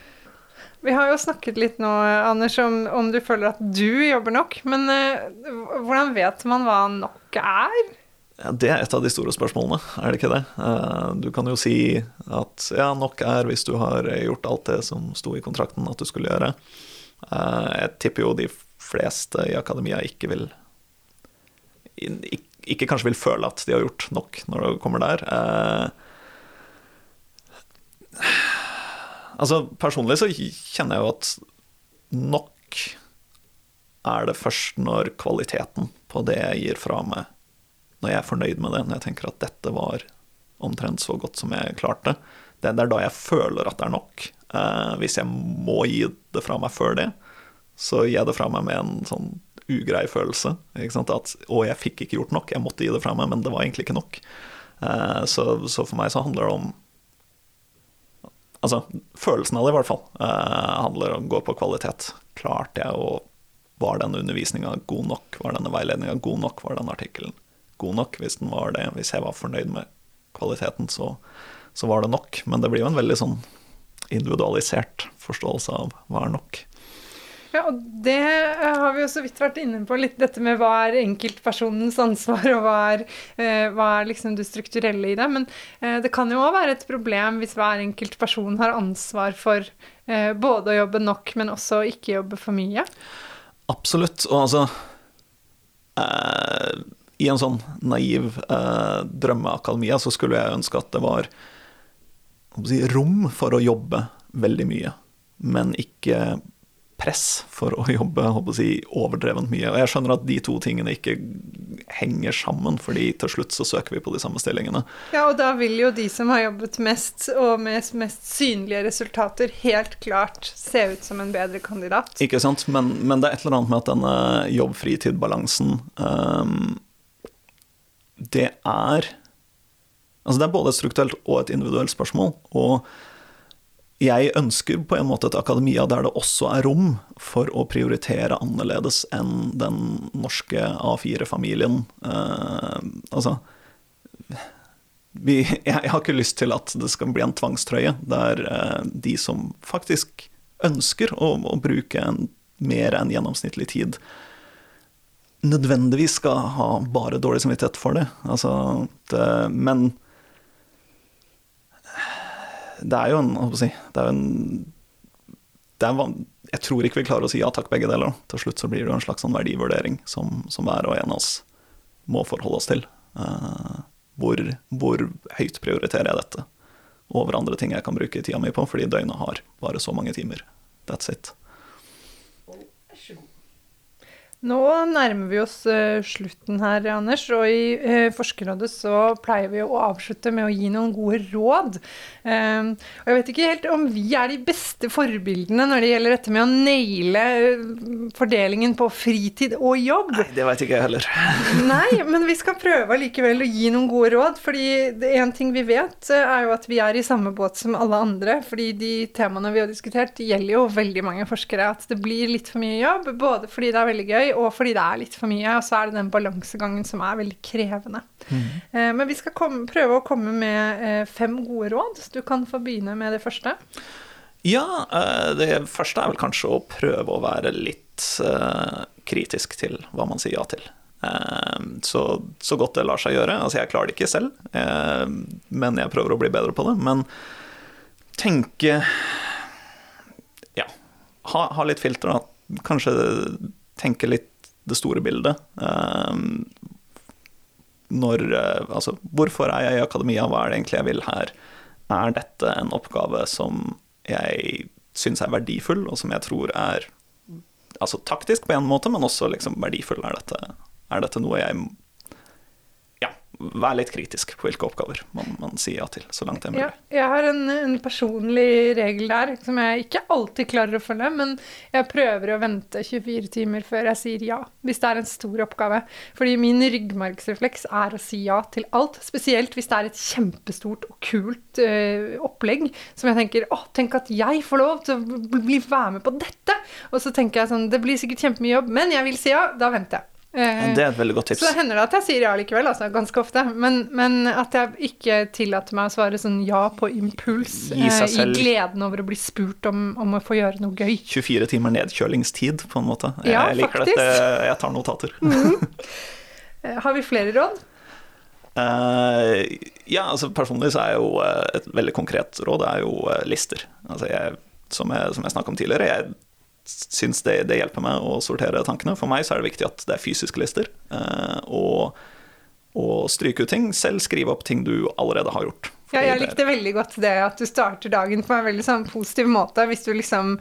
Vi har jo snakket litt nå, Anders, om, om du føler at du jobber nok. Men uh, hvordan vet man hva nok er? Ja, det er et av de store spørsmålene, er det ikke det? Eh, Du kan jo si at ja, nok er hvis du har gjort alt det som sto i kontrakten at du skulle gjøre. Eh, Jeg tipper jo de fleste i akademia ikke vil Ikke kanskje vil føle at de har gjort nok når det kommer der. Eh, Altså, personlig så kjenner jeg jo at nok er det først når kvaliteten på det jeg gir fra meg når jeg er fornøyd med det, når jeg tenker at dette var omtrent så godt som jeg klarte, det, er da jeg føler at det er nok. Eh, hvis jeg må gi det fra meg før det, så gir jeg det fra meg med en sånn ugrei følelse. At 'å, jeg fikk ikke gjort nok, jeg måtte gi det fra meg', men det var egentlig ikke nok. Eh, så, så for meg så handler det om Altså, følelsen av det, i hvert fall, eh, handler om å gå på kvalitet. Klarte jeg å Var denne undervisninga god nok? Var denne veiledninga god nok? Var den artikkelen god nok? Hvis den var det, hvis jeg var fornøyd med kvaliteten, så, så var det nok. Men det blir jo en veldig sånn individualisert forståelse av hva er nok. Ja, og det har vi jo så vidt vært inne på, litt dette med hva er enkeltpersonens ansvar, og hva er, eh, hva er liksom det strukturelle i det. Men eh, det kan jo òg være et problem hvis hver enkelt person har ansvar for eh, både å jobbe nok, men også ikke jobbe for mye. Absolutt. Og altså eh, i en sånn naiv eh, drømmeakademia så skulle jeg ønske at det var si, rom for å jobbe veldig mye, men ikke press for å jobbe å si, overdrevent mye. Og jeg skjønner at de to tingene ikke henger sammen, fordi til slutt så søker vi på de samme stillingene. Ja, og da vil jo de som har jobbet mest, og med mest synlige resultater, helt klart se ut som en bedre kandidat. Ikke sant, men, men det er et eller annet med at denne jobb-fritid-balansen um, Det er Altså det er både et strukturelt og et individuelt spørsmål. Og jeg ønsker på en måte et akademia der det også er rom for å prioritere annerledes enn den norske A4-familien. Uh, altså vi, jeg, jeg, har ikke lyst til at det skal bli en tvangstrøye der uh, de som faktisk ønsker å, å bruke en, mer enn gjennomsnittlig tid, nødvendigvis skal ha bare dårlig samvittighet for det. Altså, det men det er jo en, si, det er en, det er Jeg tror ikke vi klarer å si ja takk, begge deler. Til slutt så blir det jo en slags sånn verdivurdering som, som hver og en av oss må forholde oss til. Uh, hvor, hvor, høyt prioriterer jeg dette over andre ting jeg kan bruke tida mi på, fordi døgnet har bare så mange timer. That's it. Nå nærmer vi oss uh, slutten her, Anders. Og i uh, Forskerrådet så pleier vi å avslutte med å gi noen gode råd. Um, og jeg vet ikke helt om vi er de beste forbildene når det gjelder dette med å naile fordelingen på fritid og jobb. Nei, det vet ikke jeg heller. Nei, men vi skal prøve likevel å gi noen gode råd. fordi en ting vi vet, er jo at vi er i samme båt som alle andre. fordi de temaene vi har diskutert, gjelder jo veldig mange forskere. At det blir litt for mye jobb, både fordi det er veldig gøy og fordi det er litt for mye. Og så er det den balansegangen som er veldig krevende. Mm. Eh, men vi skal komme, prøve å komme med eh, fem gode råd. Du kan få begynne med det første. Ja, eh, det første er vel kanskje å prøve å være litt kritisk til hva man sier ja til. Så, så godt det lar seg gjøre. Altså, jeg klarer det ikke selv, men jeg prøver å bli bedre på det. Men tenke Ja, ha, ha litt filter, da. Kanskje tenke litt det store bildet. Ehm, når, eh, altså, hvorfor er jeg i akademia, hva er det egentlig jeg vil her? Er dette en oppgave som jeg syns er verdifull, og som jeg tror er altså, taktisk på en måte, men også liksom, verdifull? Er dette, er dette noe jeg være litt kritisk på hvilke oppgaver man, man sier ja til, så langt det er mulig. Ja, jeg har en, en, personlig regel der som jeg ikke alltid klarer å følge, men jeg prøver å vente 24 timer før jeg sier ja, hvis det er en stor oppgave. Fordi min ryggmargsrefleks er å si ja til alt, spesielt hvis det er et kjempestort og kult uh, opplegg som jeg tenker å, tenk at jeg får lov til å bli være med på dette! Og så tenker jeg sånn, det blir sikkert kjempemye jobb, men jeg vil si ja, da venter jeg. Eh, det er et veldig godt tips. Så hender det at jeg sier ja likevel, altså, ganske ofte. Men, men, at jeg ikke tillater meg å svare sånn ja på impuls i, eh, i gleden over å bli spurt om, om, å få gjøre noe gøy. 24 timer nedkjølingstid, på en måte. Jeg, ja, liker faktisk. dette. Jeg tar notater. Mm. Har vi flere råd? Uh, ja, altså personlig så er jo et veldig konkret råd er jo lister. Altså jeg, som jeg, som jeg snakket om tidligere, jeg syns det, det, hjelper meg å sortere tankene. For meg så er det viktig at det er fysiske lister. Eh, og, og stryke ut ting. Selv skrive opp ting du allerede har gjort. Ja, jeg likte veldig godt det at du starter dagen på en veldig sånn positiv måte. Hvis du liksom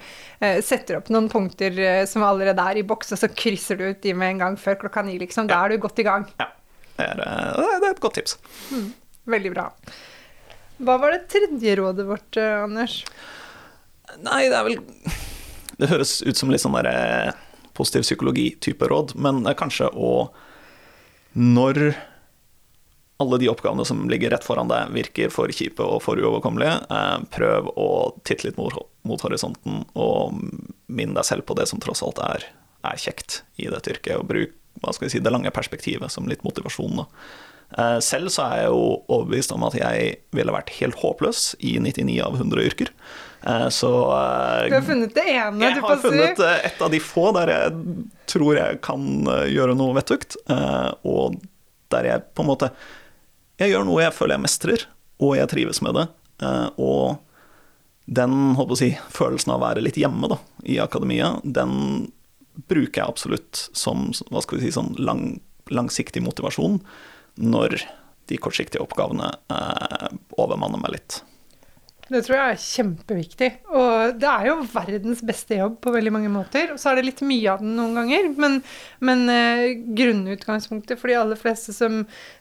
eh, setter opp noen punkter eh, som allerede er i boks, og så krysser du ut de med en gang før klokka ni, liksom. Da ja. er du godt i gang. Ja. Det er, eh, det er et godt tips. Mm. Veldig bra. Hva var det tredje rådet vårt, eh, Anders? Nei, det er vel det høres ut som litt sånn der eh, positiv psykologi-type råd, men kanskje å Når alle de oppgavene som ligger rett foran deg, virker for kjipe og for uoverkommelige, eh, prøv å titte litt mot, mot horisonten og minn deg selv på det som tross alt er, er kjekt i dette yrket, og bruk hva skal si, det lange perspektivet som litt motivasjon. Da. Eh, selv så er jeg jo overbevist om at jeg ville vært helt håpløs i 99 av 100 yrker. Eh, så Du har funnet det ene, jeg du si? Jeg har funnet eh, et av de få der jeg tror jeg kan gjøre noe vettugt, og der jeg på en måte Jeg gjør noe jeg føler jeg mestrer, og jeg trives med det. Og den håper å si, følelsen av å være litt hjemme da, i akademia, den bruker jeg absolutt som hva skal vi si, sånn lang langsiktig motivasjon når de kortsiktige oppgavene eh, overmanner meg litt. Det tror jeg er kjempeviktig. Og det er jo verdens beste jobb på veldig mange måter. Og så er det litt mye av den noen ganger, men, men eh, grunnutgangspunktet for de aller fleste som,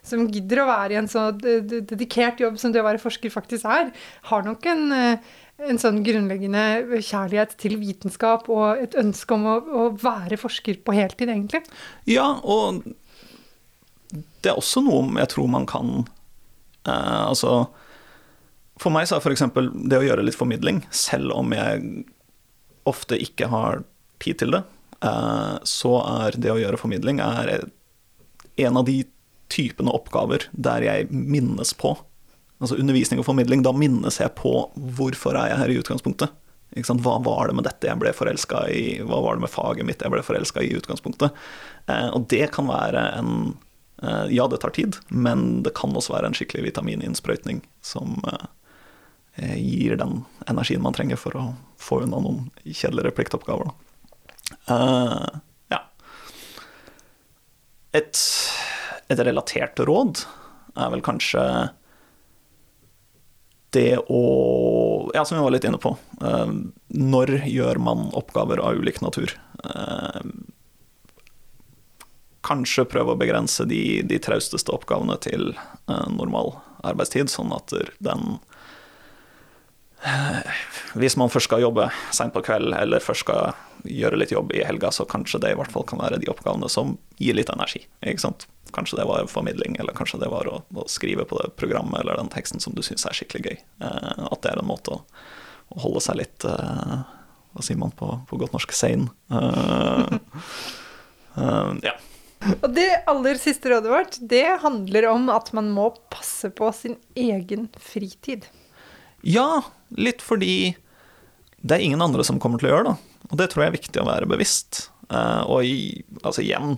som gidder å være i en så de- de- dedikert jobb som det å være forsker faktisk er, har nok en, eh, en sånn grunnleggende kjærlighet til vitenskap og et ønske om å, å være forsker på heltid, egentlig. Ja, og det er også noe jeg tror man kan eh, Altså For meg så er f.eks. det å gjøre litt formidling, selv om jeg ofte ikke har tid til det, eh, så er det å gjøre formidling en av de typene oppgaver der jeg minnes på. Altså undervisning og formidling, da minnes jeg på hvorfor er jeg her i utgangspunktet. Hva var det med dette jeg ble forelska i, hva var det med faget mitt jeg ble forelska i i utgangspunktet. Eh, og det kan være en Ja, det tar tid, men det kan også være en skikkelig vitamininnsprøytning som eh, gir den energien man trenger for å få unna noen kjedeligere pliktoppgaver. Eh, ja. Et, et relatert råd er vel kanskje det å Ja, som vi var litt inne på. eh, når gjør man oppgaver av ulik natur? Eh, kanskje prøve å begrense de, de trausteste oppgavene til eh, normal arbeidstid, sånn at den eh, Hvis man først skal jobbe seint på kveld, eller først skal gjøre litt jobb i helga, så kanskje det i hvert fall kan være de oppgavene som gir litt energi. ikke sant? Kanskje det var formidling, eller kanskje det var å, å skrive på det programmet eller den teksten som du syns er skikkelig gøy. Eh, at det er en måte å, å holde seg litt eh, Hva sier man på, på godt norsk? Sane. Eh, ja. Og det aller siste rådet vårt, det handler om at man må passe på sin egen fritid. Ja, litt fordi det er ingen andre som kommer til å gjøre det. Og det tror jeg er viktig å være bevisst. Eh, og altså igjen,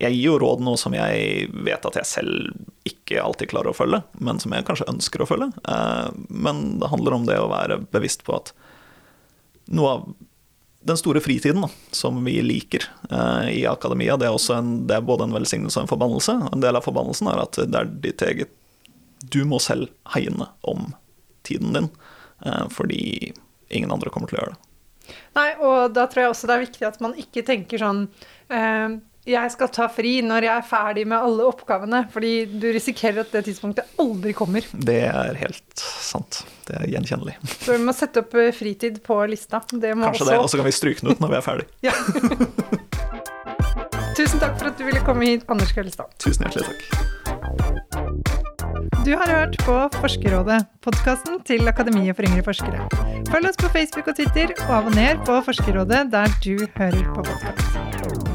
jeg gir jo råd nå som jeg vet at jeg selv ikke alltid klarer å følge, men som jeg kanskje ønsker å følge. Eh, men det handler om det å være bevisst på at noe av den store fritiden da, som vi liker eh, i akademia, det er, en, det er både en velsignelse og en forbannelse. En del av forbannelsen er at det er ditt eget Du må selv hegne om tiden din, eh, fordi ingen andre kommer til å gjøre det. Nei, og da tror jeg også det er viktig at man ikke tenker sånn eh, jeg skal ta fri når jeg er ferdig med alle oppgavene, fordi du risikerer at det tidspunktet aldri kommer. Det er helt sant. Det er gjenkjennelig. Så vi må sette opp eh, fritid på lista. Det må Kanskje også... det, og så kan vi stryke den ut når vi er ferdig. Ja. Tusen takk for at du ville komme hit, Anders Kveldstad. Tusen hjertelig takk. Du har hørt på Forskerrådet, podkasten til Akademiet for yngre forskere. Følg oss på Facebook og Twitter, og abonner på Forskerrådet der du hører på podkast.